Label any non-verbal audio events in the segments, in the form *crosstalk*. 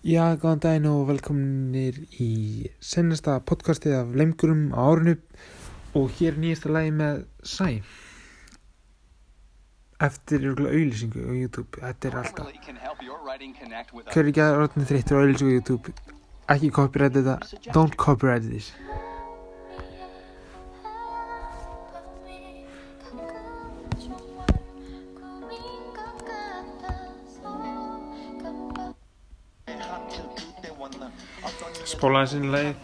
Já, góðan daginn og velkominir í sennasta podcastið af Lemgurum á árinu. Og hér nýjasta lagi með Sæ. Eftir auðlýsingu á YouTube. Þetta er alltaf hver er ekki að rotna þreyttur á auðlýsingu á YouTube? Ekki copyright þetta don't copyright this espoolaisilla ei...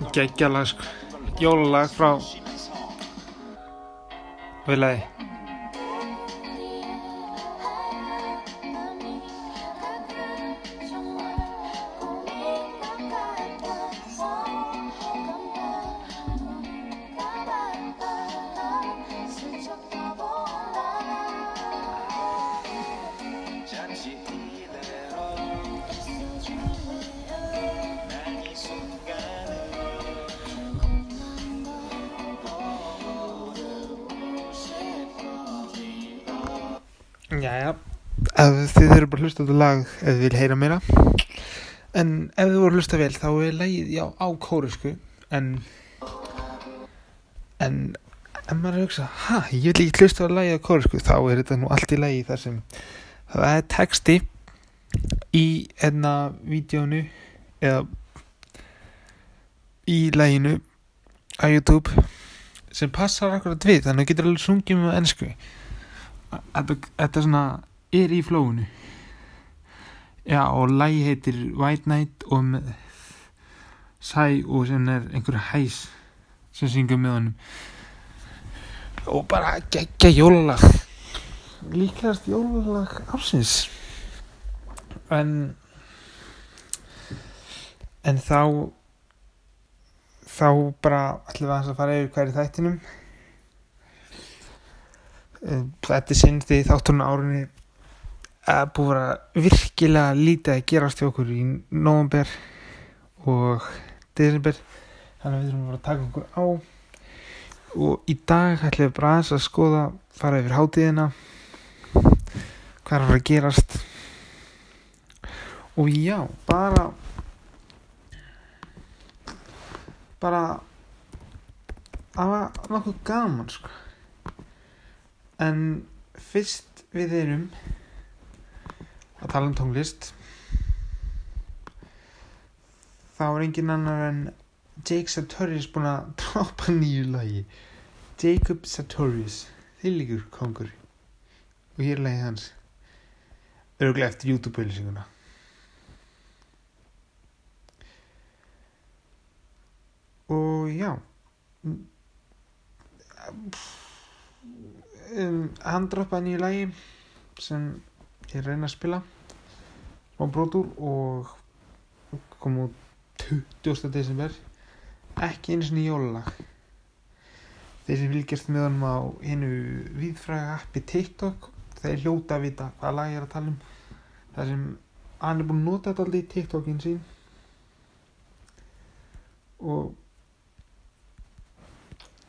Mikä? Jollain frau... Vielä ei. Hlusta þetta lag ef þið vil heyra meira. En ef þið voru hlusta vel þá er lagið já á kórisku en en ef maður er að hugsa ha, ég vil ekki hlusta á lagið á kórisku þá er þetta nú allt í lagi þar sem það er texti í enna vídjónu eða í laginu á YouTube sem passar akkurat við þannig að þú getur alveg sungið með ennsku þetta svona er í flóinu já og lagi heitir White Night og með Sæ og sem er einhver hæs sem syngur með honum. Og bara geggja jólalag. Líklegast jólalag ársins. En en þá þá bara ætlum við að fara yfir hverju þættinum. Þetta er sinn því þátturinn á árunni að búið að vera virkilega lítið að gerast hjá okkur í november og desember. Þannig að við þurfum að vera að taka okkur á. Og í dag ætlum við bara aðeins að skoða fara yfir hátíðina hvað er að fara að gerast. Og já, bara bara það var nokkuð gaman sko. En fyrst við erum að tala um tónlist. Þá er engin annar en Jake Sartorius búinn að *laughs* droppa nýju lagi. Jacob Sartorius þýlíkur kongur og hér er lagið hans. Örgulega eftir YouTube-auðlýsinguna og já. Um, hann droppaði nýju lagi sem ég reyna að spila brotur og kom út 20. desember. Ekki einu sinni jólalag. Þeir sem fylgjast með honum á einu viðfræga appi TikTok þeir hljóta að vita hvað lag ég er að tala um. Það sem hann er búin að nota þetta alltaf í TikTokin sín. Og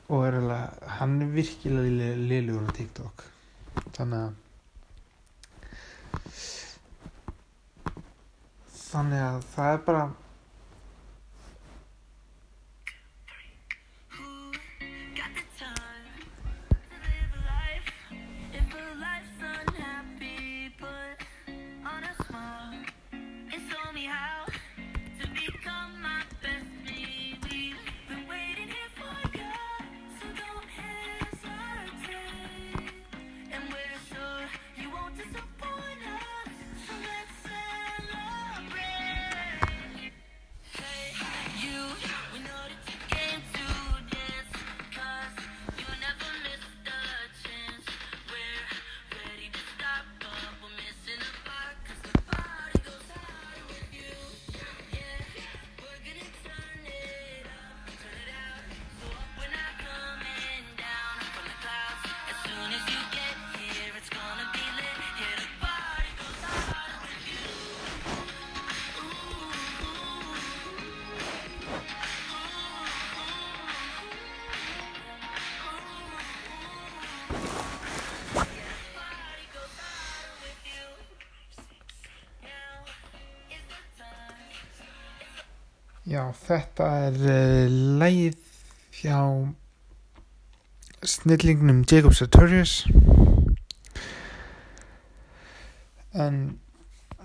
og er alveg, hann er virkilega liðlugur á TikTok. Þannig að þannig að það Já, þetta er uh, lægið hjá snillingnum Jacob Sartorius en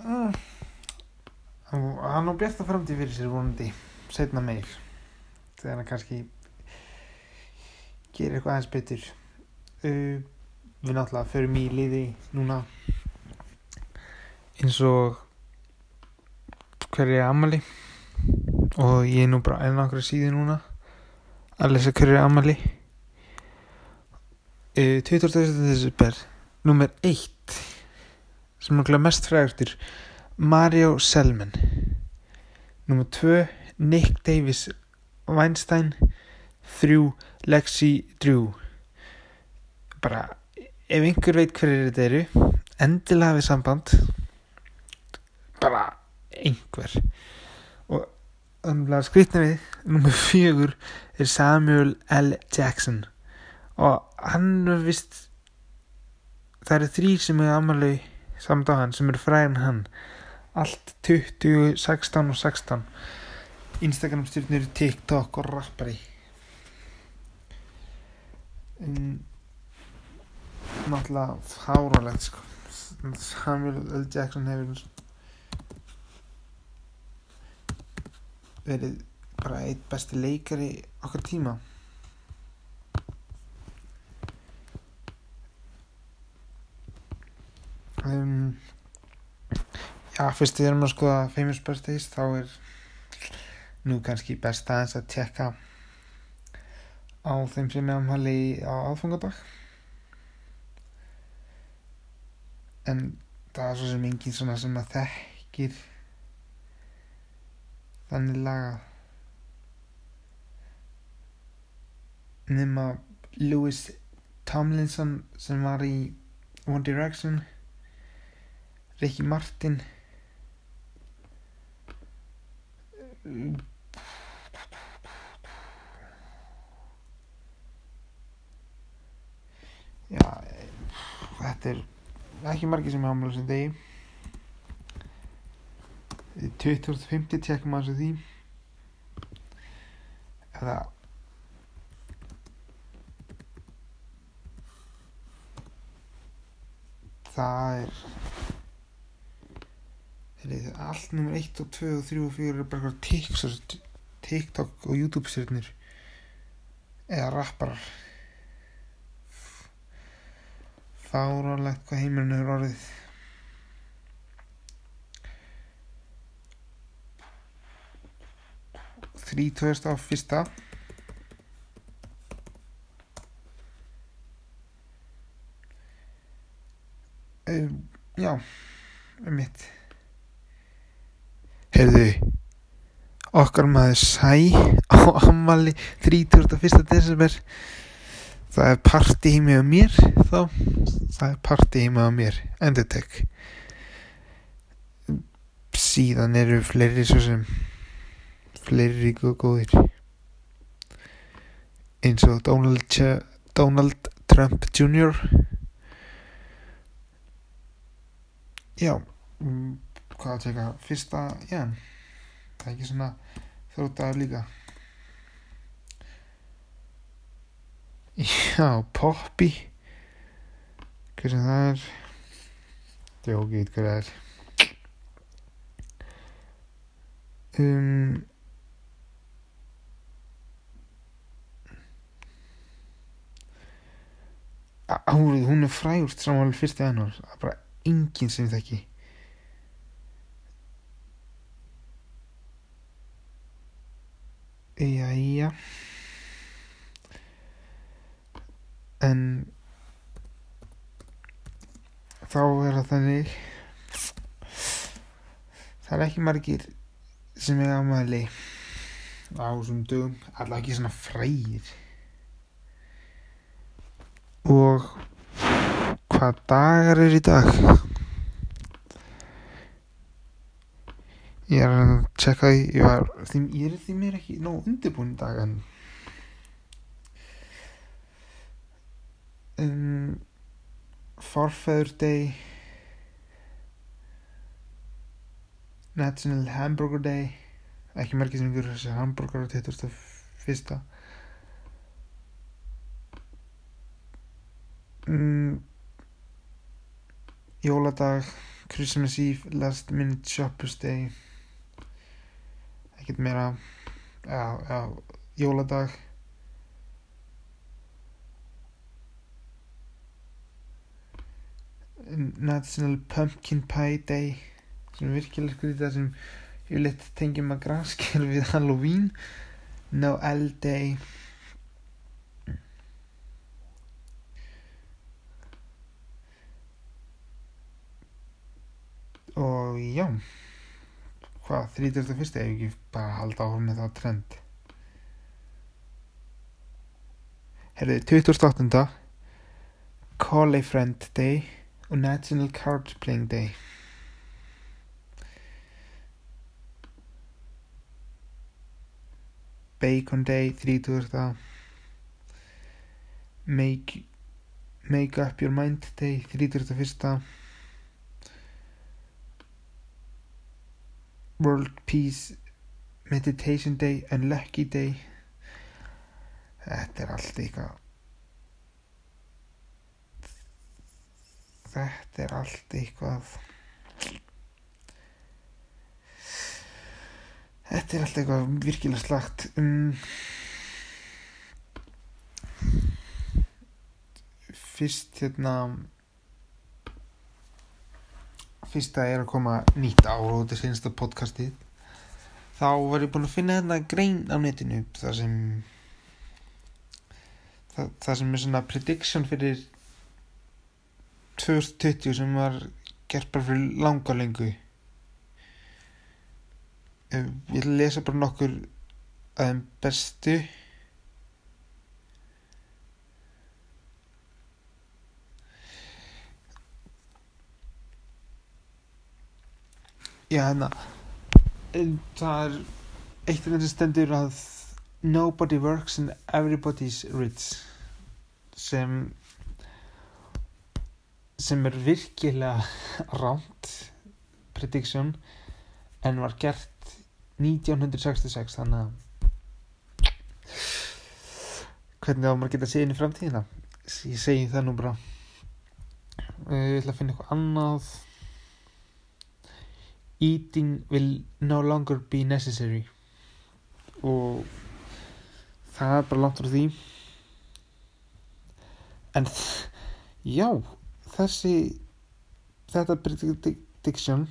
uh, hann á bjarta framtíð fyrir sér vonandi setna meir þegar hann kannski gerir eitthvað aðeins betur. Uh, við náttúrulega förum í liði núna. Eins og hverju er ammali og ég er nú bara enn okkur síði núna. Að lesa hverju er ammali uh, 20. desember nummer 1 sem er okkur mest frægurtur Mario Selman. Nummer 2 Nick Davis Weinstein. 3 Lexi Drew. Bara ef einhver veit hverju þetta eru endilega við samband. Bara einhver þannig að skrýtna við nummer fjögur er Samuel L. Jackson. Og hann er vist það eru þrýr sem er ammali samt á hann sem eru fræðin hann. Allt 20, 16 og 16 Instagram stjórnir TikTok og rappari. En náttúrulega fáralegt sko. Samuel L. Jackson hefur verið bara eitt besti leikari okkar tíma? Um, já, fyrst við erum að skoða famous birthdays þá er nú kannski best aðeins að tjekka á þeim sem er amhali á aðfangadag. En það er svo sem engin svona sem að þekkir þannig laga nema Lewis Tomlinson sem var í One Direction. Ricky Martin. Já þetta er ekki margir sem er ámælu sem degi 2050 tjekkum að því. Eða það er Heyrðu, allt nummer 1 og 2 og 3 og 4 er bara eitthvað TikTok, og YouTube stjórnir eða rapparar. Fáránlegt hvað heimurinn hefur orðið þrítúðast á fyrsta. Um, já um mitt heyrðu okkar maður sæ á ammali 31. desember. Það er party heimi á mér þá. Það er party heimi á mér endur síðan eru fleiri svo sem fleiri rík og góðir. Eins og Donald, Donald Trump Jr. Já mm, hvað að teka fyrsta já, það er ekki svona þróttaður líka. Já, Poppy. Hvað sem það er. Djókið hvað það er. Um árið, hún er frægust samanlega fyrsti janúar. Það er bara enginn sem þekki. Jæja. En þá er það þannig. Það er ekki margir sem er ámæli á þessum dögum. Allavega ekki svona frægir og hvað dagar er í dag ég er að tjekka því ég, var, því, ég er því mér ekki nóg undirbúin í dag en um, Forfeather Day National Hamburger Day ekki margir sem ykkur þessi hambúrgar á 21. Mm, jóladag Christmas Eve Last Minute Shoppers Day. Ekkert meira. Já, já, jóladag. National Pumpkin Pie Day sem virkilega skrítið sem ég lit tengjum að graskil við Halloween. Noel Day og já hvað, 31. ef ekki bara halda áfram með það trend herðu, 28. Call a Friend Day og National Card Playing Day Bacon Day 30. Make, make Up Your Mind Day 31. World Peace Meditation Day Unlucky Day. Þetta er allt eitthvað Þetta er allt eitthvað Þetta er allt eitthvað virkilega slagt um, Fyrst hérna Fyrst að er að koma nýtt ár og þetta er sensta podcastið. Þá var ég búinn að finna hérna grein á netinu þar sem það, það sem er svona prediction fyrir 2020 sem var gert bara fyrir langa lengu ég ætla að lesa bara nokkur að þeim bestu Já, hérna. Það er eitt af þeim sem stendur að nobody works and everybody's rich sem sem er virkilega ránt prediction en var gert 1966 þannig að hvernig á maður geta séð inn í framtíðina? Ég segi það nú bara. Ég ætla að finna eitthvað annað eating will no longer be necessary. Og það er bara langt frá því. En já þessi þetta prediction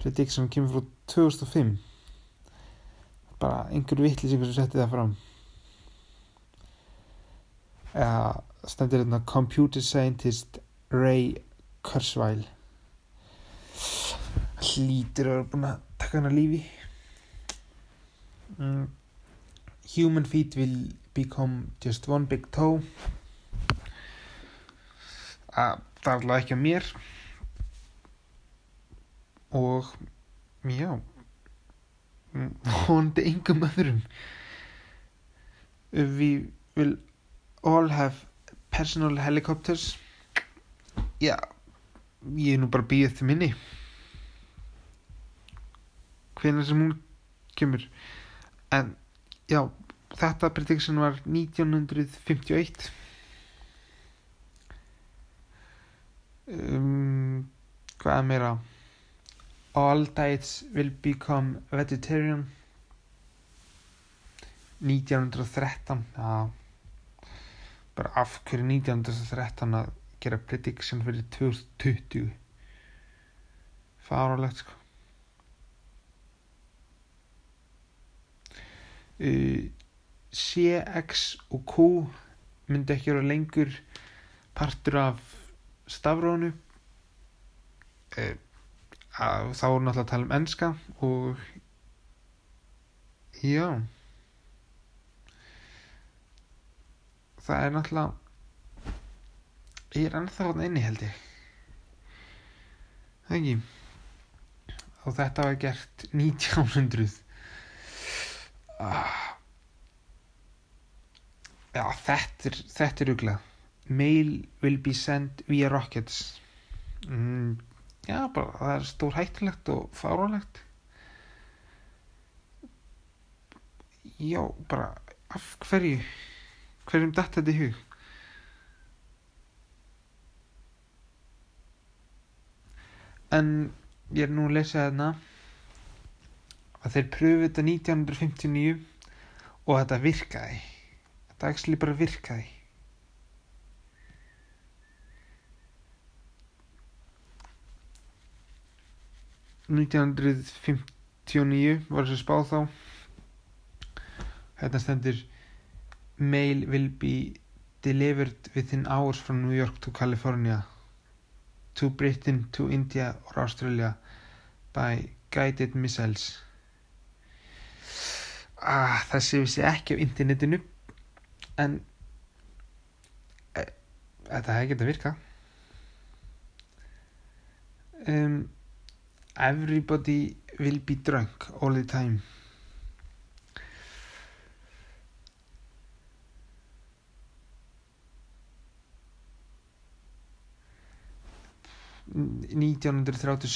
prediction kemur frá 2005 bara einhver vittlisingur sem setti það fram. Eða stendur hérna computer scientist Ray Kurzweil hlýtur að vera búin að taka hann að lífi. Mm. human feet will become just one big toe. Að það er alveg ekki að mér. Og já. Vonandi engum öðrum. We will all have personal helicopters. Já ég er nú bara býðið til minni hvenær sem hún kemur. En já þetta prediction var 1951 um, hvað er meira? All diets will become vegetarian. 1913 já. Bara af hverju 1913 að gera prediction fyrir 2020 farulegt sko CX og Q myndi ekki vera lengur partur af stafrónu að þá er náttúrulega að tala um enska og já. Það er náttúrulega ég er ennþá þarna inni held ég. Það ekki? Og þetta var gert 1900 ah. já þetta er þetta er uglað mail will be sent via rockets. Mm, já bara það er stór hættulegt og fáránlegt. Já, bara af hverju? Hverjum datt þetta í hug? En ég er nú að lesa þarna að þeir pröfu þetta 1959 og þetta virkaði. Þetta actually bara virkaði. ...1959 var þessi spáð þá. Þetta stendur Mail will be delivered within hours from New York to California to Britain to India or Australia by guided missiles ah, Þessi vissi ekki á internetinu. En e, þetta hefði getað virka um, Everybody will be drunk all the time. Nítján hundruð þrjátíu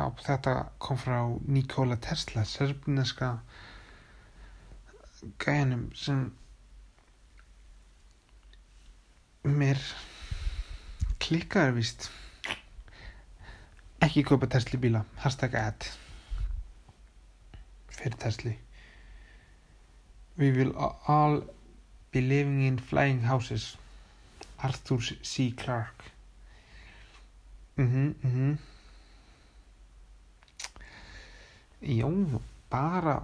Já, þetta kom frá Nikola Tesla, serbneska gæjanum sem mér klikkaður víst. Ekki kaupa Tesla bíla hashtag ad fyrir Tesla. We will all be living in flying houses. Arthur C. Clarke. Mhm, mhm Já, bara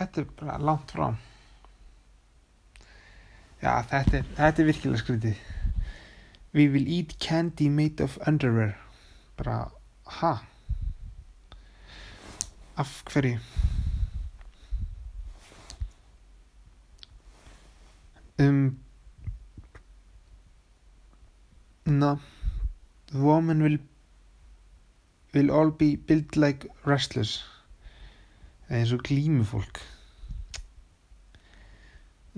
þetta er bara langt frá. Já, þetta er, þetta er virkilega skrítið. We will eat candy made of underwear. Bara, ha? Af hverju? Um na the woman will will all be built like wrestlers. Eða eins og glímufólk.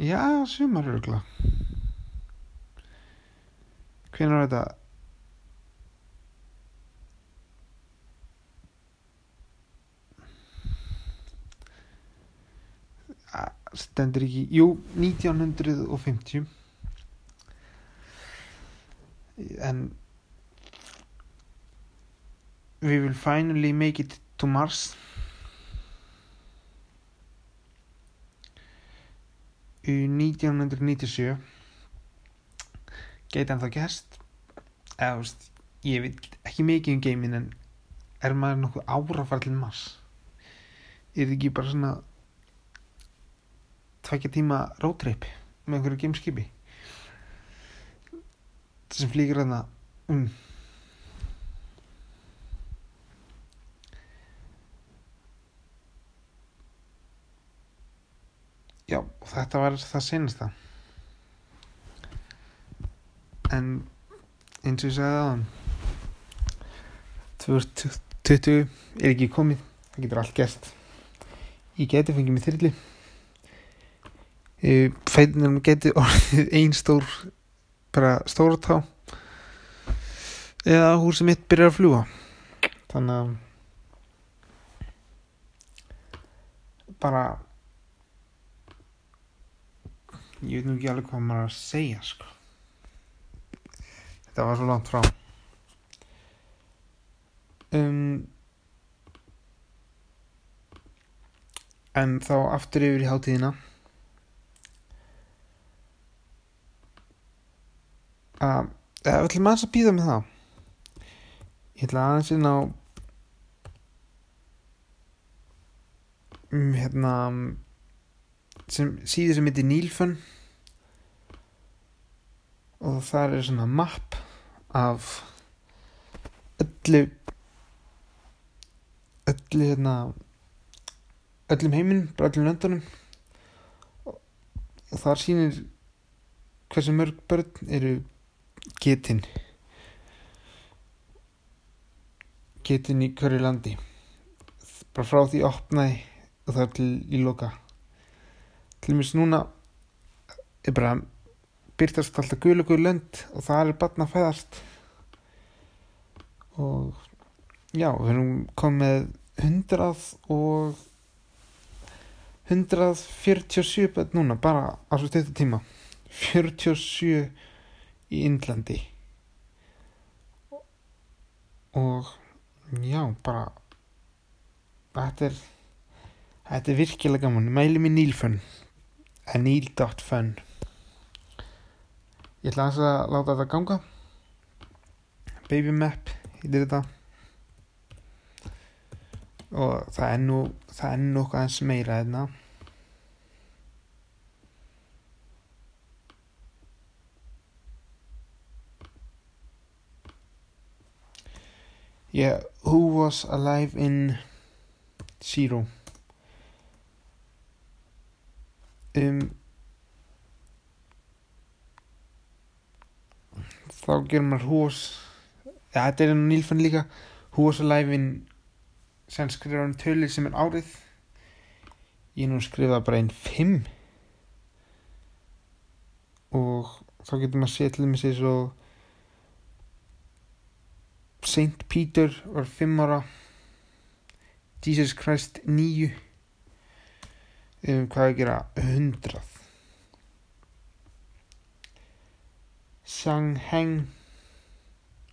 Já, sumar örgla hvenær var þetta? Ah, stendur ekki. Jú, 1950 en we will finally make it to Mars. Í 1997 geti hann þá gæst eða þú veist ég veit ekki mikið um geimin en er maður nokkuð ára að fara til Mars? Er þetta ekki bara svona tvekja tíma roadtrip með einhverju gameskipi sem flýgur þarna um já, þetta var það senasta en eins og ég sagði aðan 2020 er ekki komið það getur allt gert ég geti fengið mér þyrli fætinum geti *laughs* orðið ein stór bara stóra tá. Eða húsið mitt byrjar að fljúa þannig að bara ég veit nú ekki alveg hvað maður að segja sko. Þetta var svo langt frá. Um, en þá aftur yfir í hátíðina. Að við ætlum aðeins að býða með það? Ég ætla aðeins inn á um, hérna sem, síður sem heitir Nílfön. Og þar er svona mapp af öllu öllu hérna öllum heiminum, bara öllum löndunum. Og þar sýnir hversu mörg börn eru getin. Getin í hverju landi. Bara frá því opnaði og það er til í loka til mér núna er bara byrtast alltaf gulugur lönd og það er barn að fæðast. Og já, við erum komið hundrað og 147 börn núna bara á svo stuttu tíma. 47 í Indlandi. Og já, bara þetta er þetta er virkilega gaman. Mæli mér Nílfönn níl.fun ég ætla að láta þetta ganga. Baby map heitir þetta. Og það er nú það er nú eitthvað eins meira hérna. Yeah, who was alive in Zero? Um, þá gerir maður was ja, þetta er enn nýlfann líka. Who was alive in sem skrifar hann tölur sem er árið. Ég nú skrifa bara einn fimm. Og þá getur maður séð til dæmis eins og Saint Peter var 5 ára. Jesus Christ 9 um hvað að gera 100 Sang Heng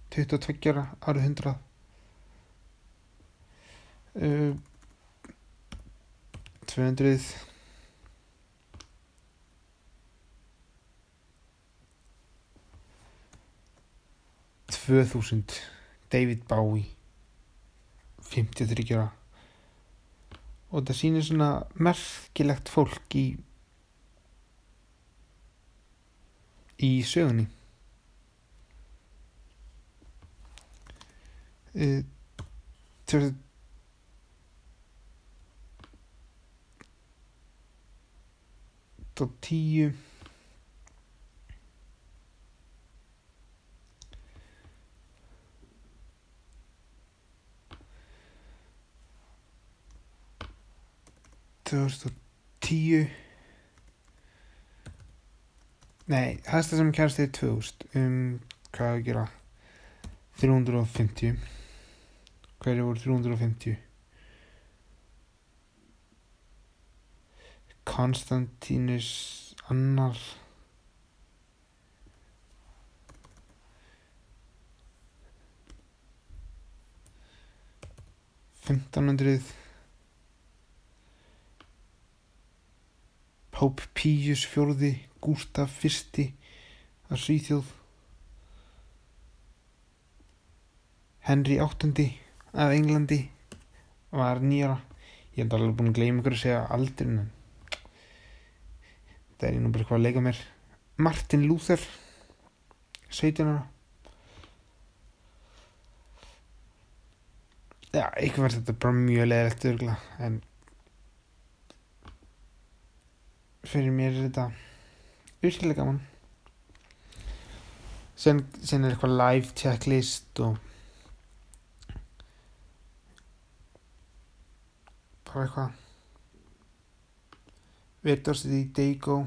22 ára 100 uh, 200 2000 David Bowie 53 ára og það sýnir svona merkilegt fólk í í sögunni. Uh, 2010 2010 Nei, hæsta sem kærast er 2000 um hvað að gera? 350 hverju voru 350 Konstantínus annar. Fimmtán hundruð Pope Pius fjórði Gustaf fyrsti að Svíþjóð. Henry áttundi af Englandi var nýjara ég hef alveg búin að gleyma ykkur að segja aldrin en það er ég nú bara eitthvað að leika mér. Martin Luther 17 ára. Já, eitthvað verður þetta bara mjög leðilegt örgla en fyrir mér er þetta virkilega gaman. Sen, sen er eitthvað live checklist og bara eitthvað. University Dago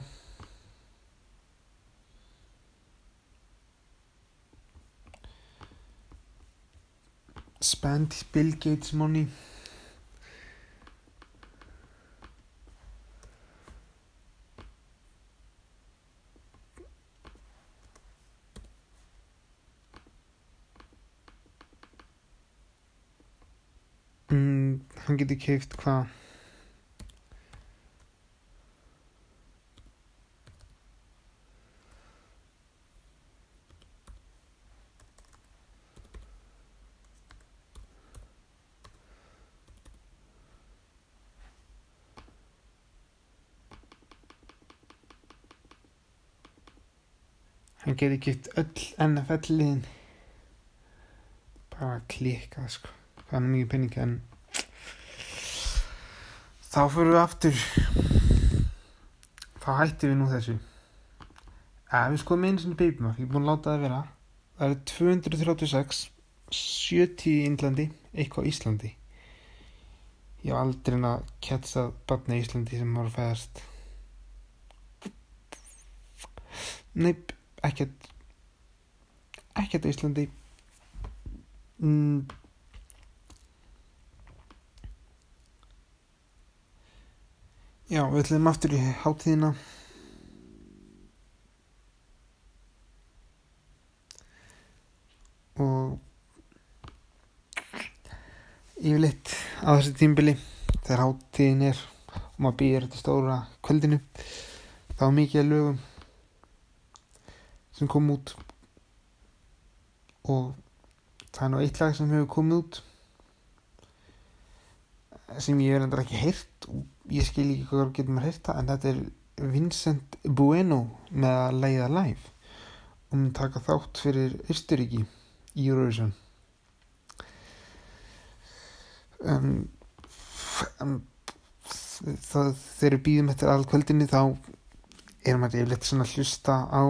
Spent Bill Gates money mm, hann getur keift hvað? Hann getur keift öll NFL liðin. Bara klikkað sko. Hvað er mikið penning en þá fyrir við aftur. Þá hættum við nú þessu. Að við skoðum einu sinni babymark ég er búin að láta það vera. Það eru 236 70 í Índlandi, eitthvað á Íslandi. Ég hef aldrei en að kjætsa barni í Íslandi sem að fæðast. Neip, ekkert. Ekkert á Íslandi. Mm. Já, við ætlum aftur í hátíðina. Og yfirleitt á þessu tímbili þegar hátíðin er og maður býður þetta stóra kvöldinu þá er mikið af lögum sem kom út. Og það er nú eitt lag sem hefur komið út sem ég er endur ekki heyrt og ég skil ekki hvað getur maður heyrt það en þetta er Vincent Bueno með að leiða live. Og mun taka þátt fyrir Östuríki í Eurovision. Um, um, það þegar við býðum eftir all kvöldinni þá er maður yfirleitt svona að hlusta á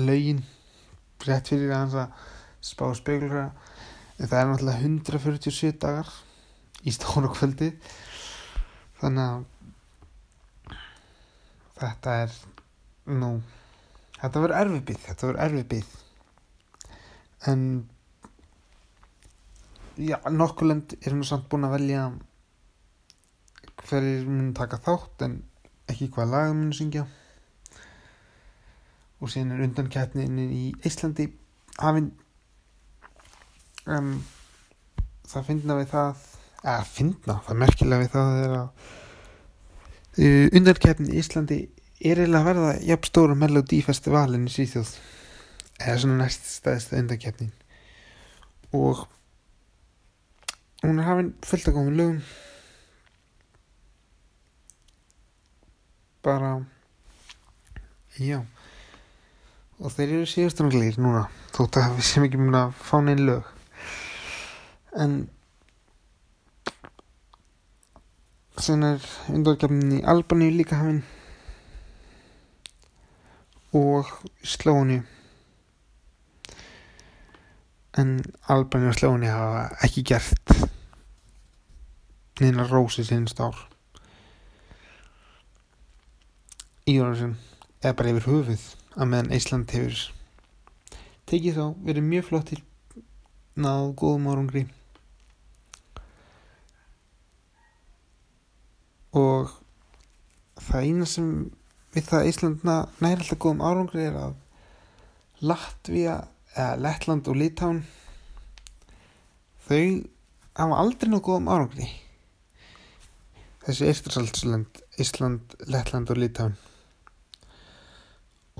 lögin rétt fyrir að hans að spá speglur en það er náttúrulega 147 dagar í stóra kvöldi þannig að þetta er nú þetta verður erfið byggð þetta verður erfið byggð en já, nokkulend er nú samt búin að velja hverjir mun taka þátt en ekki hvað laga mun syngja. Og síðan er undankeppnin í Íslandi hafinn um, það finna við það að finna, það merkilega við það er að uh, undankeppnin í Íslandi er eiginlega að verða jafn stóra Melodífestivalin í Svíþjóð. Eða svona næst stæðist undankeppnin. Og hún er hafinn fullt að koma lögum. Bara já. Og þeir eru síðustranglegir núna þótt að við sem ekki mun að fá neinn lög. En sen er undarkefnin í Albaníu líka hafinn og Slóni en Albaníu og Slóni hafa ekki gert neina rósi sinns ár. Í Jónasson eða bara yfir höfuð að meðan Ísland hefur tekið þá verið mjög flottir náð góðum árangri og það eina sem við það Ísland næri alltaf góðum árangri er að Latvía eða Lettland og Litán þau hafa aldrei náð góðum árangri. Þessi Eistarsaltsland Ísland, Lettland og Litán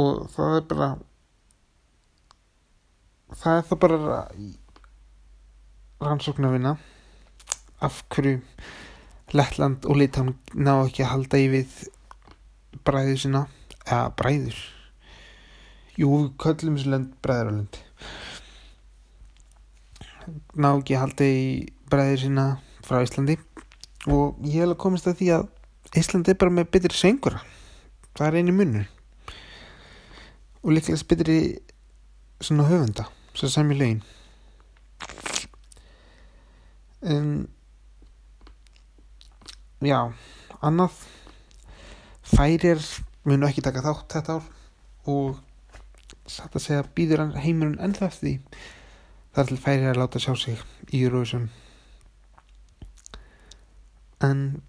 og það er bara það er það bara rannsóknarvinna. Af hverju Lettland og Litán ná ekki að halda í við bræður sína. Eða bræður? Jú, köllum þessu lönd bræðurlönd ná ekki að halda í bræður sína frá Íslandi. Og ég hef að komast að því að Íslandi er bara með betri sengura það er einu munur og líklega betri svona höfunda sem sami lögin. Um, já annað. Færir munu ekki taka þátt þetta ár og satt að segja býður heimurinn ennþá eftir því. Þar til færir að láta sjá sig í Eurovision. En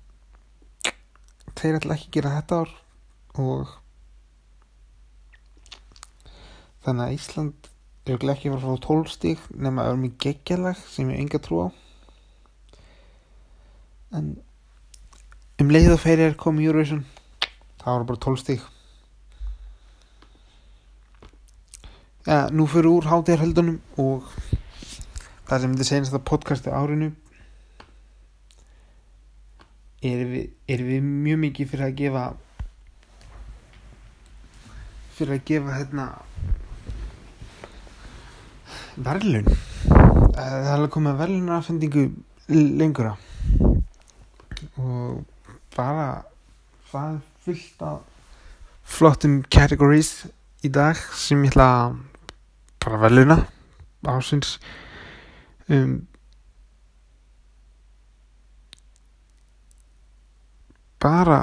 þeir ætla ekki að gera þetta ár og þannig að Ísland er ekki að fara að fá 12 stík nema að vera með geggjalag sem ég enga trú á. En um leið og fyrir er komið Eurovision það var bara 12 stík ja, nú fyrir úr hátíðarhöldunum og það sem þið segjast að podcasti árinu erum við, er við mjög mikið fyrir að gefa fyrir að gefa hérna verðlun það er að verðluna aðfendingu lengura og bara það er fullt af flottum categories í dag sem ég ætla að bara veluna ásins um, bara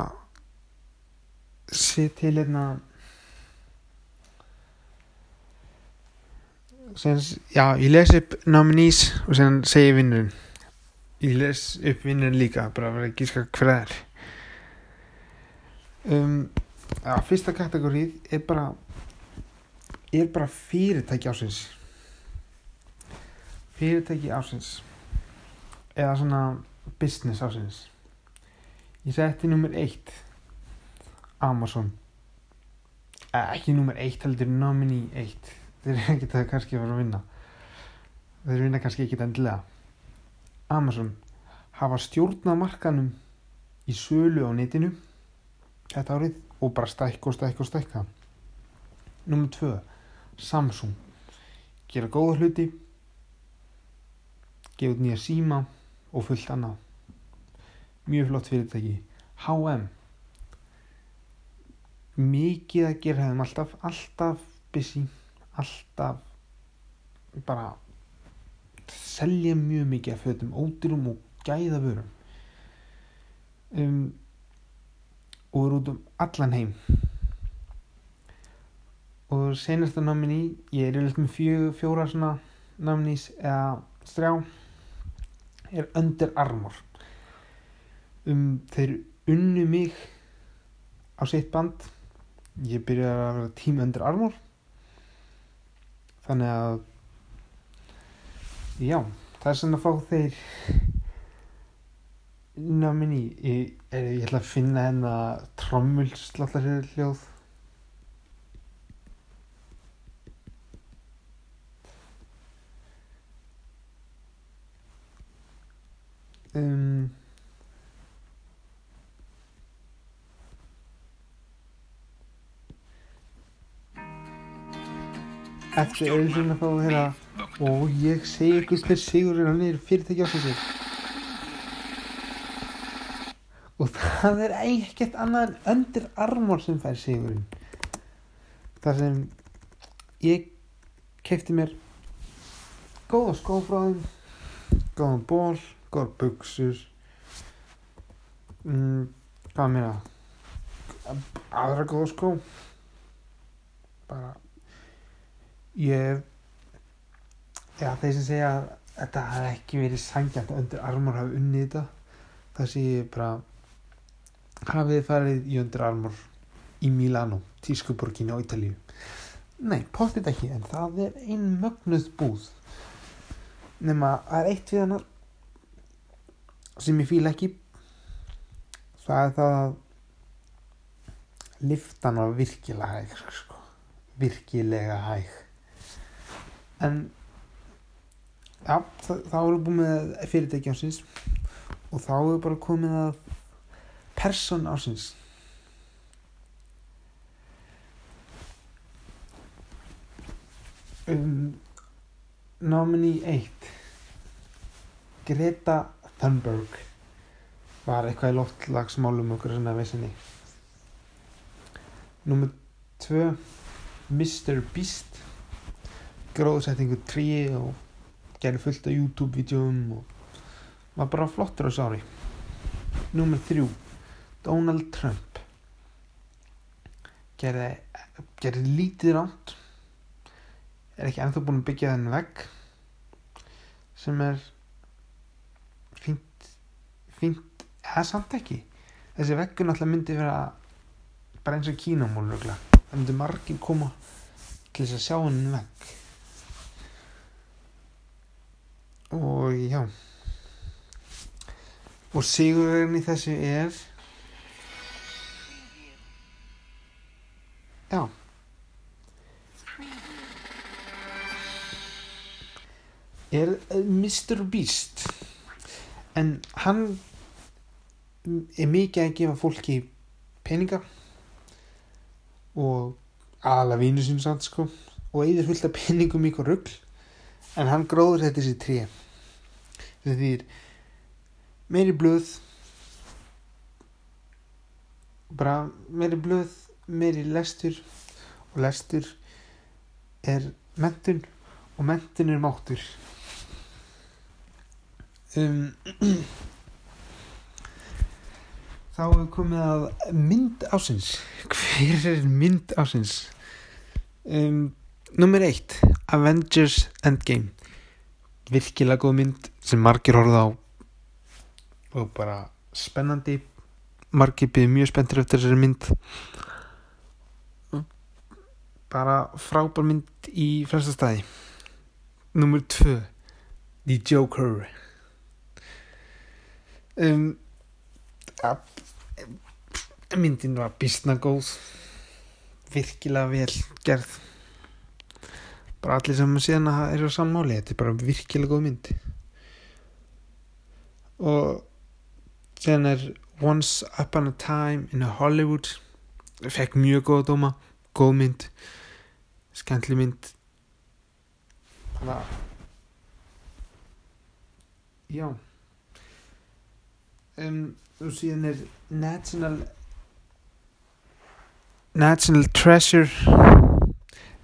sé til hérna já, ég les upp nominees og sen segi vinnurinn. Ég les upp vinnurinn líka bara að vera að gíska hver það er um, já, fyrsta kategórið er bara er bara fyrirtæki ásins fyrirtæki ásins eða svona business ásins ég setti nummer eitt Amazon. Eh, ekki nummer eitt heldur nominee eitt. Þeir það kannski að fara að vinna. Þeir vinna kannski ekki endilega. Amazon hafa stjórnað markanum í sölu á netinu þetta árið og bara stækka og stækka og stækka. Nummer tvö Samsung. Gera góða hluti gefa út nýja síma og fullt annað. Mjög flott fyrirtæki. H&M mikið að gera hefðum alltaf alltaf busy alltaf bara selja mjög mikið af fötum ódýrum og gæða vörum um, og er út um allan heim. Og senasta náminni ég er yfirleitt með fjö, fjóra svona náminnís eða strjá er Under Armour. Um, þeir unnu mig á sitt band. Ég byrjaði að vera tím Under Armour. Þannig að já, það er svona að fá þeir náminni ég, ég ætla að finna hérna trommulslallar hljóð um, eftir auðvitað að fá að heyra og ég segi ykkur hver sigur hann er fyrirtæki ásins og það er ekkert annað en öndir armor sem fær sigurinn. Það sem ég kefti mér góða skófráðum góðan ból góðar buksur mm, hvað meira aðra góða skó. Bara ég já þeir sem segja að þetta hafi ekki verið sangjant undir armor hafi unnið þetta það sé ég bara hafið farið í undir armor í Milano, tískuborginu á Ítalíu? Nei, postið ekki en það er ein mögnuð búð. Nema það er eitt við hann sem ég fíla ekki. Það er það að liftan var virkilega hæg sko. virkilega hæg. En já, það, erum við búin með fyrirtæki ásins og þá við bara komið að person ásins um, nominee 1 Greta Thunberg var eitthvað í loftlagsmálum okkur svona vissinni. Nummer 2 Mr. Beast. Gróðsettingu 3 og gerði fullt af YouTube-vídeum og var bara flottur á sári. Nummer 3 Donald Trump gerði, gerði lítið ránt er ekki ennþá búin að byggja þenn vegg sem er fínt fínt, eða samt ekki. Þessi veggur náttúrulega myndi vera bara eins og kínamól það myndi margir koma til þess að sjá henni vegg. Og já. Og sigurinn í þessu er Mr. Beast. En hann er mikið að gefa fólki peninga og aðalega vínu sín samt sko og eigður fullt af peningum ykkur rugl. En hann gróður þetta þessi tré. Þetta þýr meiri blöð bara meiri blöð meiri lestur og lestur er mentun og mentun er máttur um, *clears throat* þá er komið að mynd ásins hver er mynd ásins um, nummer eitt Avengers Endgame. Virkilega góð mynd sem margir horfða á. Og bara spennandi. Margir byrði mjög spenntir eftir þessari mynd. Bara frábær mynd í fremsta staði. Nummer tvö The Joker um, að, myndin var bísna góð. Virkilega vel gerð. Bara allir sem síðan að eru á sammáli þetta er bara virkilega góð mynd. Og síðan er Once Upon a Time in Hollywood. Fekk mjög góða dóma góð mynd skemmtli mynd. Bara já um, og síðan er National National Treasure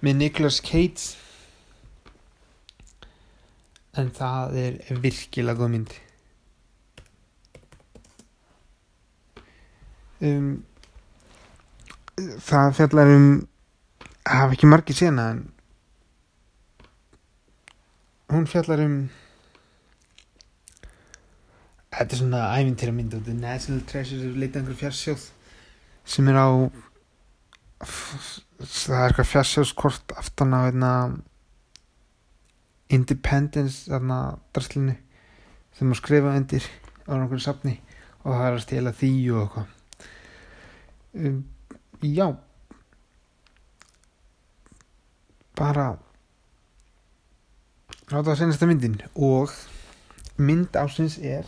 með Nicolas Cage. En það er virkilega góð mynd. Um, það fjallar um hafa ekki margir sena en hún fjallar um þetta er svona ævintýra mynd og The National Treasure er einhver fjarsjóð sem er á það er eitthvað fjarsjóðskort aftan á einna Independence þarna draslinni sem að skrifa undir á einhverju safni og það er að stela því og eitthvað. Um, já. Bara ráða að senasta myndin og mynd ásins er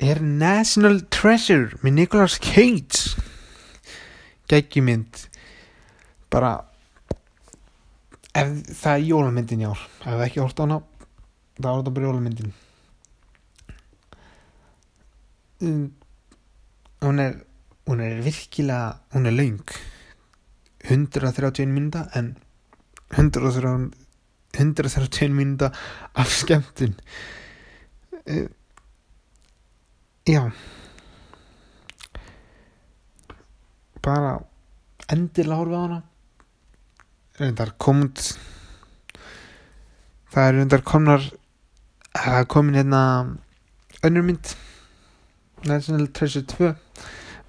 er National Treasure með Nicolas Cage. Geggjumynd bara ef það er jólamyndin í ár ef það ekki hort á hana þá er þetta bara jólamyndin. Um, hún er hún er virkilega hún er laung 131 minúta en 131 131 minúta af skemmtun. Uh, já. Bara endilega horfið á hana. Reyndar komund það er reyndar komnar það er komin hérna önnur mynd. National Treasure 2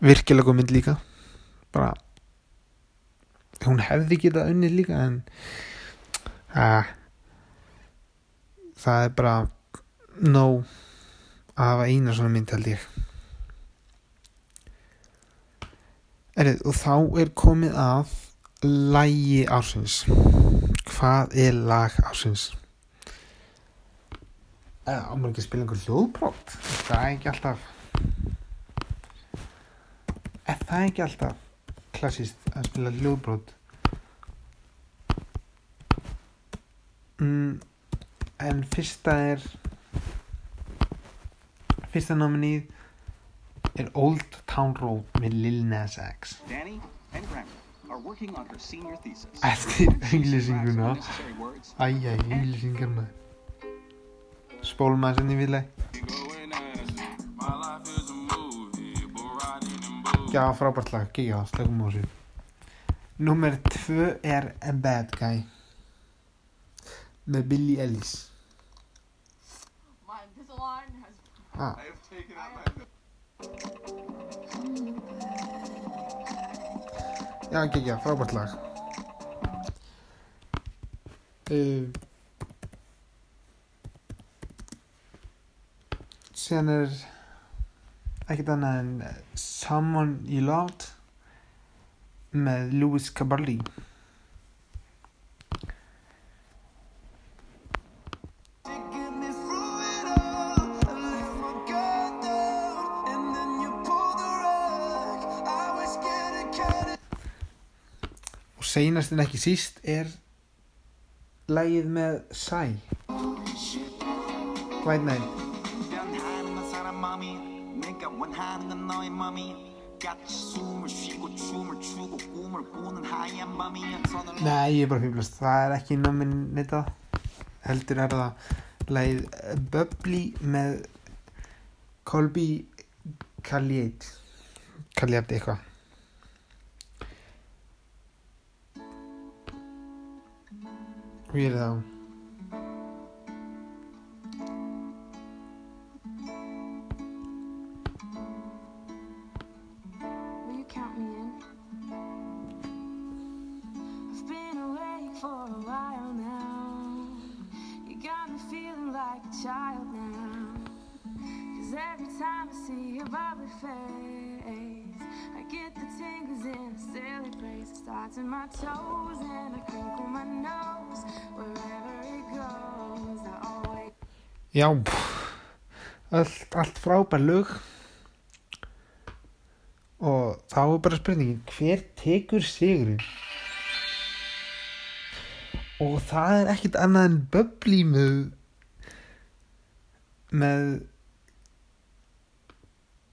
virkilega góð mynd líka. Bara hún hefði getað unnið líka en að það er bara nóg að hafa eina svona mynd held ég. Erið, og þá er komið að lægi ásins hvað er lag ásins eða ámur ekki að spila einhver hljóðbrót það er ekki alltaf er það ekki alltaf klassist að spila hljóðbrót mm, en fyrsta er fyrsta nominið er Old Town Road með Lil Nas X. Danny and Grammar are working on her senior thesis. eftir auglýsinguna. æjæ, auglýsingar maður spólum maður senni vilja já, frábært lag, ekki já, slökum á þessu. Númer tvö er A Bad Guy með Billie Ellis My Invisalign has ah. Já, ekki, já, frábært lag uh, Síðan er ekkert annað en Someone You Loved með Louis Caballi seinast en ekki síst er lagið með Sæ White Knight 변하는 사람 마음이 내가 원하는 너의 마음이 같이 숨을 쉬고 춤을 추고 꿈을 꾸는 하얀 밤이야 손을 Nei, ég er bara fýblast Það er ekki nominitað Heldur er það Læð Bubbly með Colby Calliate Calliate eitthvað Við erum þá Já allt, allt frábær lög. Og þá er bara spurningin hver tekur sigurinn? Og það er ekkit annað en Bubbly með með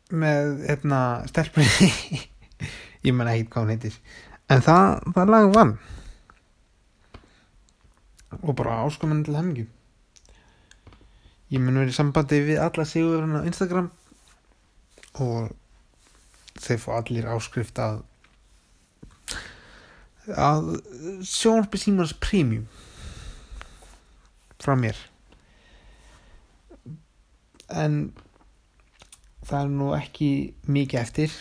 með hérna stelpunni *laughs* ég menna ekkit hvað hún heitir. En það, það lag vann. Og bara áskomin til hemmingjum ég mun verið í sambandi við alla sigurinn á Instagram og þeir fá allir áskrift að að sjónarpi símans premium frá mér. En það er nú ekki mikið eftir.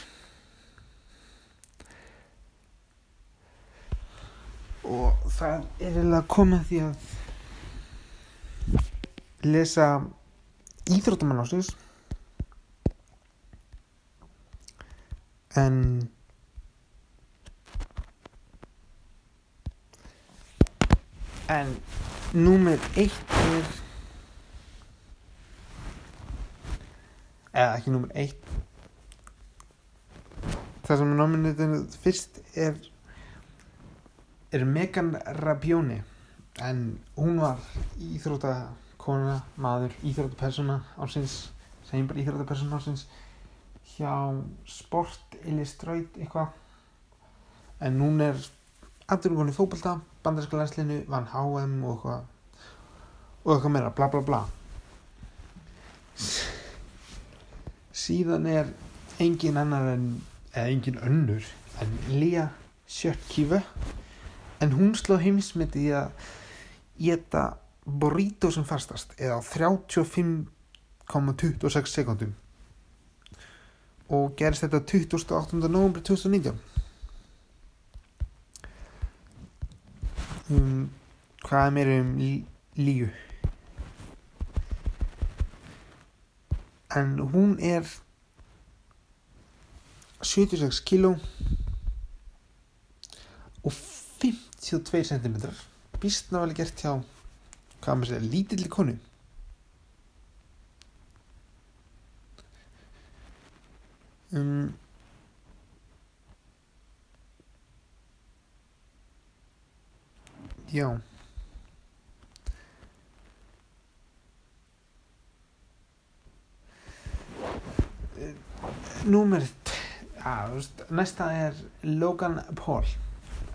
Og það er eiginlega komið því að lesa íþróttamann ásins en en númer eitt er eða ekki númer eitt. Það sem er nominitinu fyrst er er Megan Rabione en hún var íþróttakona, maður, íþróttapersona ásins, segjum bara íþróttapersona ásins hjá Sport Illustrated eitthvað. En hún er afturkonni fótbolta, bandarska landslinu vann HM og eitthvað og eitthvað meira, bla bla bla. Síðan er engin annar en eða engin önnur en Lea Sjökkífu en hún sló heimsmyndi í að geta burrito sem fastast eða á 35,26 sekundum og gerist þetta 28. november 2019 um, hvað er meira um lí- líu en hún er 76 kíló og 52 cm býstna vel gert hjá hvað maður segja, lítilli konu. Um, já. Númer veist, næsta er Logan Paul.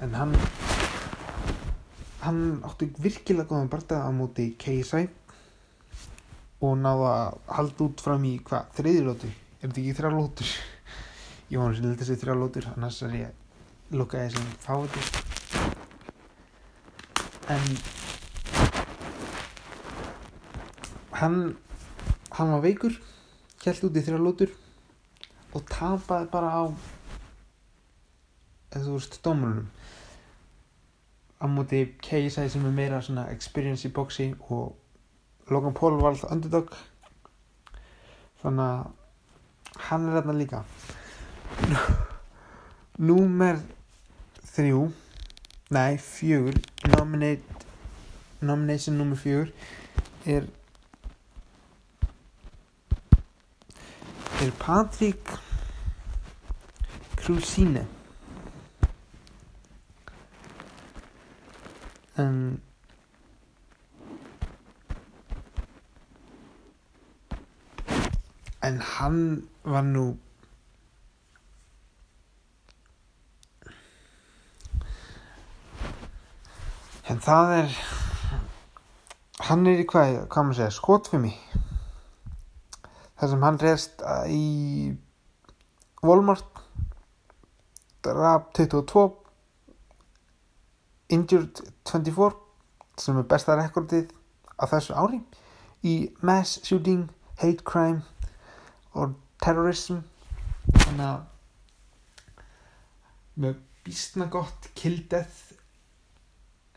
En hann hann átti virkilega góðan barða á móti KSI og náða að halda út fram í hvað, þriðilótu er þetta ekki þrjá lótur ég vona sér lítið sér þrjá lótur annars er ég lukkaði sem fáið en hann hann var veikur held út í þrjá lótur og tapaði bara á eða þú veist dómarunum á móti KSI sem er meira svona experience í boxi og Logan Paul var alltaf underdog. Þannig að hann er þarna líka. *laughs* Númer þrjú nei, fjögur nominate, nomination númer fjögur er er Patrick Krusine en en hann var nú en það er hann er í hvað, hvað maður segja, skotfimi. Þar sem hann reyðst í Walmart draf 22 injured 24 sem er besta rekordið á þessu ári í mass shooting, hate crime og terrorism. Þannig að með býstna gott kill death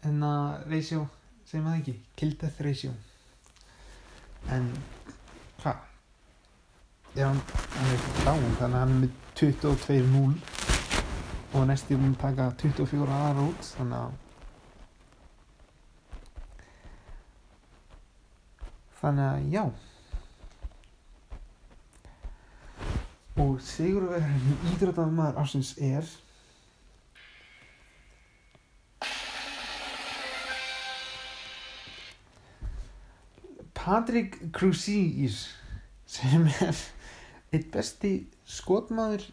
en að ratio segjum það ekki, kill death ratio. En hvað? Já, hann er dáin þannig að hann er með 22-0 og næstu mun taka 24 aðra út þannig að þannig að já. Og sigurverðin í íþróttamaður ásins er Patrick Crucis sem er eitt besti skotmaður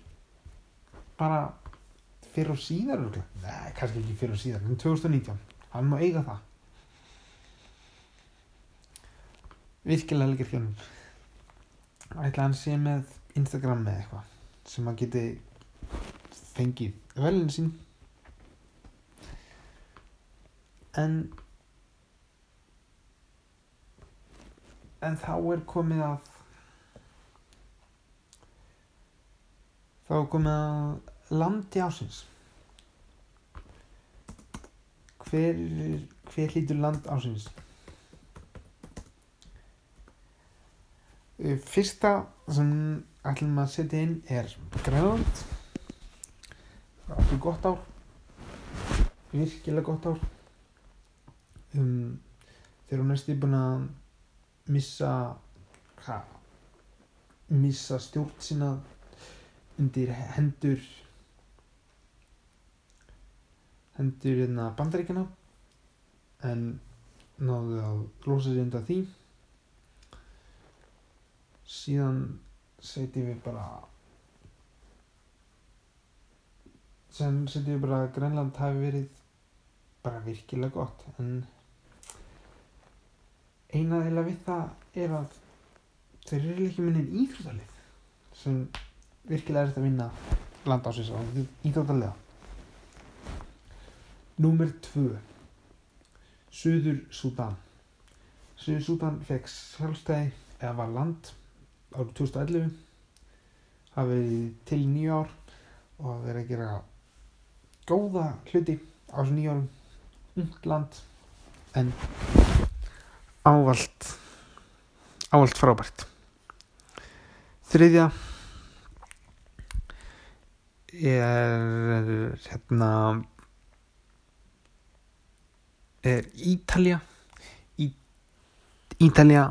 bara fyrir og síðar kannski ekki fyrir og síðar en 2019, hann má eiga það virkilega leikir hjálmum ætla hann sé með Instagram með eitthvað sem hann geti fengið velin sín en en þá er komið að þá er komið að landi ásins hver, hver hlýtur land ásins fyrsta sem ætlum að setja inn er Grænland það áttu gott ár. Virkilega gott ár. Um, þeir eru næstu búin að missa hva, missa stjórn sína undir hendur hendur hérna bandaríkjana en náðu að losa sér undan því síðan setjum við bara sem setjum við bara að Grænland hafi verið bara virkilega gott en eina þeirra við það er að þeir eru ekki minni íþróttalið sem virkilega er þetta að vinna land á íþróttalega. Númer 2 Suður Súdan Suður Súdan fekk sjálfstæði eða var land árið 2011 hafa verið til í nýju ár og verið að gera góða hluti á þessu nýju árum. Ungt land en ávalt ávalt frábært. Þriðja er hérna er Ítalja Í, Ítalja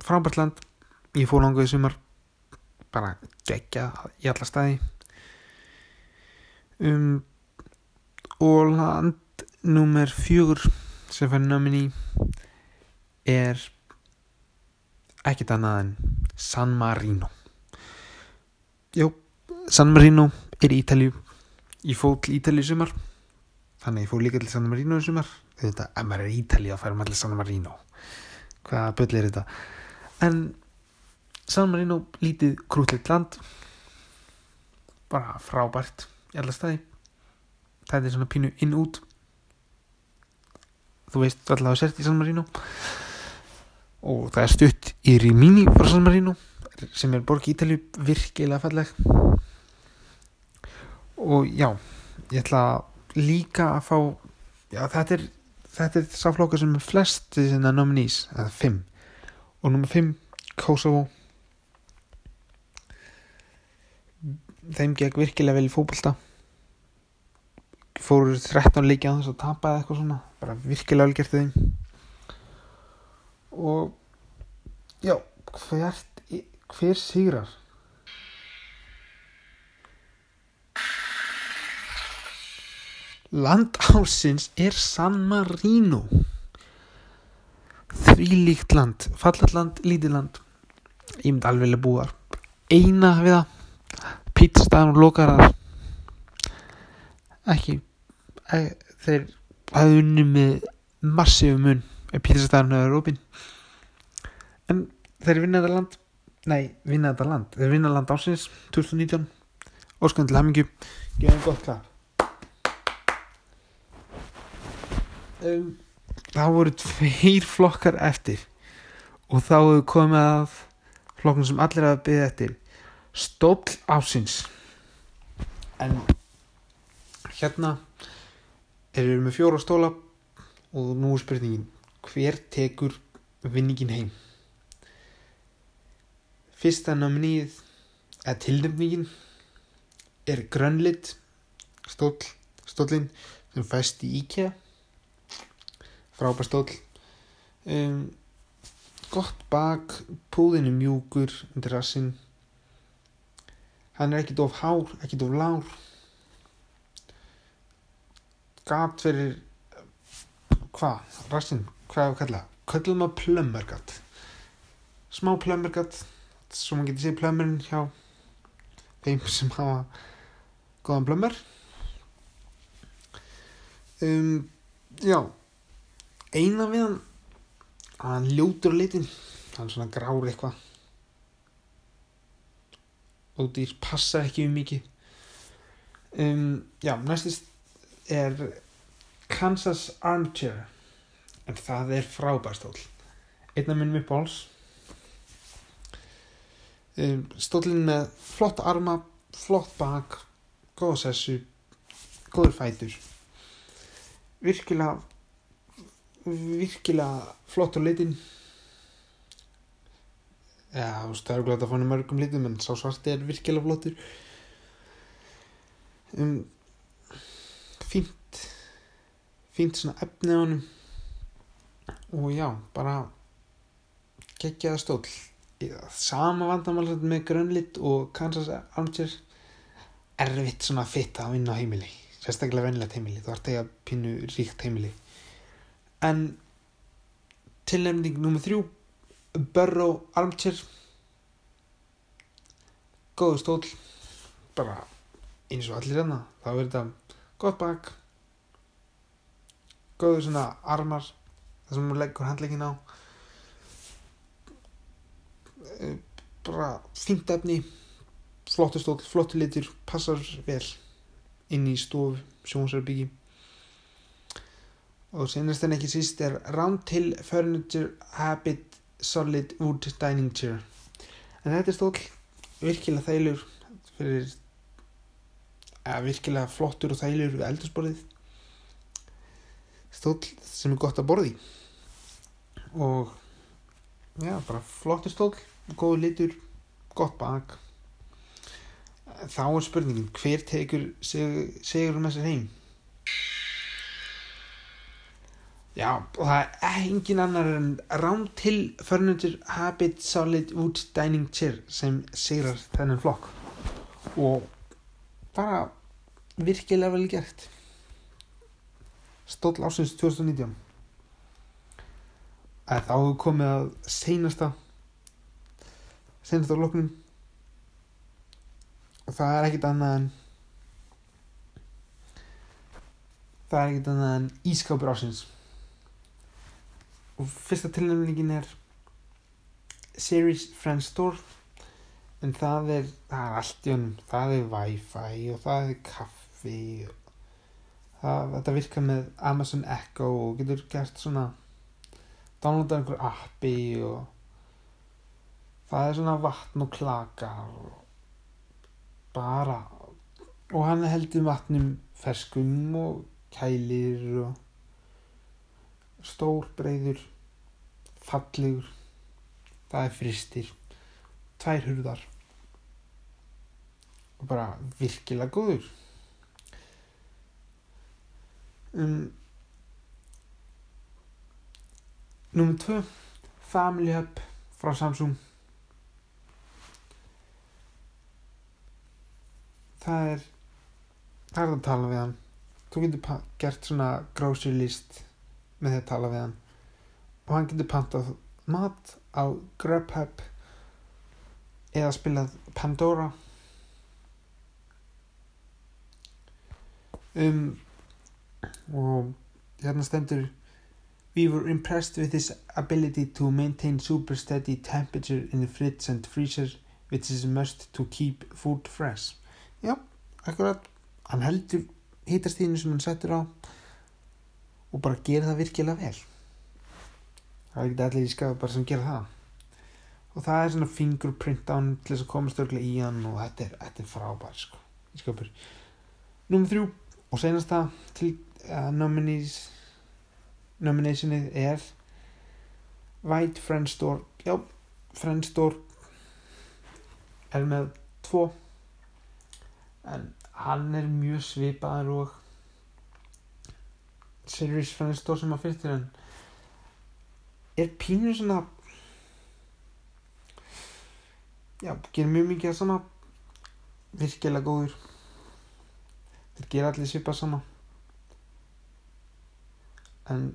frábært land ég fór langaði sumar bara gegja í alla staði. Um, og land nummer fjögur sem fær náminn í er ekkert annað en San Marino. Jó, San Marino er í Ítalju ég fóð til Ítalju í sumar þannig ég fóð líka til San Marino í sumar. Þetta, ef maður er í Ítalju þá fær maður til San Marino. Hvaða böll er þetta? En San Marino lítið krútlegt land. Bara frábært í alla staði. Þetta er svona pínu inn út. Þú veist allavega sért í San Marino. Og það er stutt í Rimini frá San Marino sem er borg í Ítalju virkilega falleg. Og já ég ætla líka að fá já þetta er þetta er sá flokka sem er flest sinna nominís, eða fimm. Og nummer fimm Kosovo þeim gekk virkilega vel í fótbolta. Fóru 13 leiki á þess að tapa eða eitthvað svona bara virkilega vel gert þeim. Og já, hvert hver sigrar? Land ásins er San Marino. Því líkt land fallat land, lítið land. Ég myndi alveg vilja búa eina við það pítstæðan og lokarar ekki e, þeir hafði unni með massífu mun ef pítstæðan hefur opinn. En þeir vinna þetta land nei, vinna þetta land þeir vinna land ásins 2019 óskan til hamingju. Gefum gott klap um, það voru tveir flokkar eftir og þá hefur komið að flokknum sem allir hafa byggðið eftir stóll ásins en hérna erum við með fjóra stóla og nú er spurningin hver tekur vinningin heim? Fyrsta nominið eða tilnefningin er grönlit stóll stóllin sem fæst í IKEA. Frábær stóll. Um, gott bak púðin er mjúkur undir rassinn hann er ekkit of hár ekkit of lár. Gat fyrir hvað, rassinn, hvað er að kalla kallum að plömmergat. Smá plömmergat svo maður getur séð plömmerinn hjá þeim sem hafa góðan plömmer. Um, já eina við hann hann ljótur litin hann svona grár eitthvað og dýr passa ekki um mikið. Um, já, næstist er Kansas Armchair. En það er frábærstól einn af minnum uppáhalds. Um, stólinn með flott arma flott bak góða sessu góður fætur. Virkilega virkilega flott á litin já, þú veist, það er glæðið að henni mörgum litum en sá svarti er virkilega flottur. Um, fínt fínt svona efni á honum. Og já, bara geggjaða stól sama vandamál með grönlit og Kansas Armchair erfitt svona fitt að vinna á heimili sérstaklega venilegt heimili. Þú ert eiga pínu ríkt heimili. En tilnefning nummer þrjú Burrow Armchair. Góðu stól bara eins og allir enna þá er þetta gott bak. Góðu svona armar. Það sem hún leggur handleikin á. Eh, bara fínt efni. Flottu stól, flottu litur passar vel inn í stof sjónsarbyggi og senast en ekki síst er Roundhill Furniture Habit Solid Wood Dining Chair. En þetta er stól virkilega þælur fyrir að virkilega flottur og þælur við eldursporðið stól sem er gott að borði og já, bara flottur stól góð litur, gott bak. Þá er spurningin hver tekur sig, sigur með sér heim já, og það er engin annar en Roundhill Furniture Habit Solid Wood Dining Chair sem sigrar þennan flokk. Og bara virkilega vel gert. Stóll ásins 2019 að þá hefur komið að seinasta seinasta loknum. Og það er ekkit annað en það er ekkit annað en ískápur ásins og fyrsta tilnefningin er Series Friends Store. En það er, það er allt í honum. Það er wifi og það er kaffi það, þetta virkar með Amazon Echo og getur gert svona downloada einhver appi og það er svona vatn og klaka og bara og hann heldur vatnum ferskum og kælir og stór breyður fallegur það er fristir tvær hurðar. Og bara virkilega góður. Um, Númer 2 Family Hub frá Samsung. Það er það er að tala við hann. Þú getur gert svona grocery list með því að tala við hann. Og hann getur pantað mat á Grubhub eða spilað Pandora. Um og hérna stendur We were impressed with his ability to maintain super steady temperature in the fridge and freezer which is must to keep food fresh. Já, akkurat. Hann heldur hitastíðinu sem hann settur á og bara gera það virkilega vel. Það er ekki allir í skaf bara sem gera það. Og það er svona fingerprint á hann til þess að komast örglega í hann og þetta er, þetta er frábær sko, í skapur Númer þrjú og senasta til uh, nominees nominationið er White Friendstore já, Friendstore er með tvo. En hann er mjög svipaður og Sirius Friendstore sem að fyrstir en er pínu svona já, gerir mjög mikið að sama virkilega góður þeir gera allir svipað sama en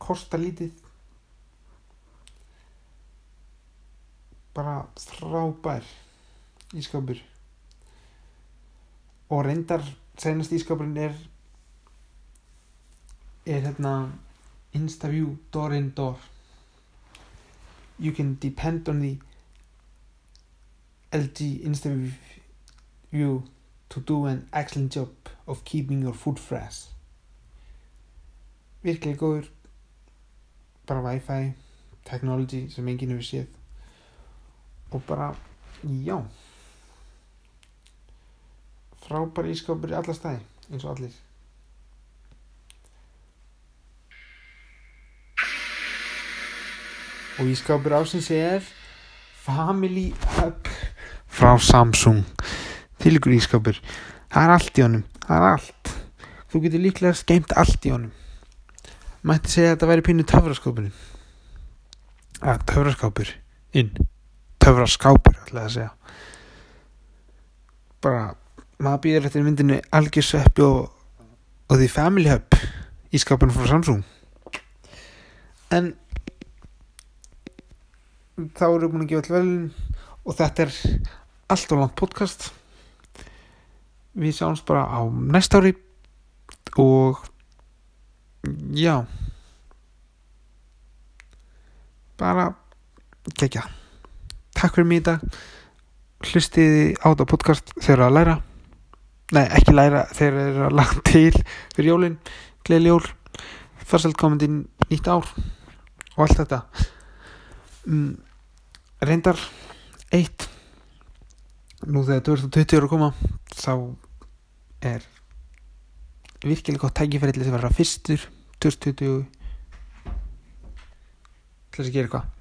kosta lítið bara frábær ískapur og reyndar senast ískapurinn er er hérna InstaView door in door. You can depend on the LG InstaView to do an excellent job of keeping your food fresh. Virkilega góður. Bara wifi technology sem enginn hefur séð. Og bara, já. Frábær ískapur í alla staði eins og allir og ískapur ásins er Family Hub. Frá Samsung. Þýlikur ískapur það er allt í honum, það er allt. Þú getur líklega skeimt allt í honum. Mætti segja að þetta væri pínu töfraskápurinn. Að töfraskápur inn. Töfraskápur ætlaði að segja. Bara maður býður eftir myndinu algjör sveppi og, og því family hub. Í skápunum frá Samsung. En þá erum við búin að gefa all velin og þetta er allt og langt podcast. Við sjáumst bara á næsta ári og já. Bara kekja takk fyrir mig í dag. Hlustiði á þetta podcast þegar að læra. Nei ekki læra þegar það er að laga til fyrir jólin, gleðli jól. Farsalt komandi nýtt ár og allt þetta. Mm, reyndar eitt. Nú þegar 2020 eru að koma þá er virkilega gott tækifæri til þess að vera fyrstur 2020 til þess að gera eitthvað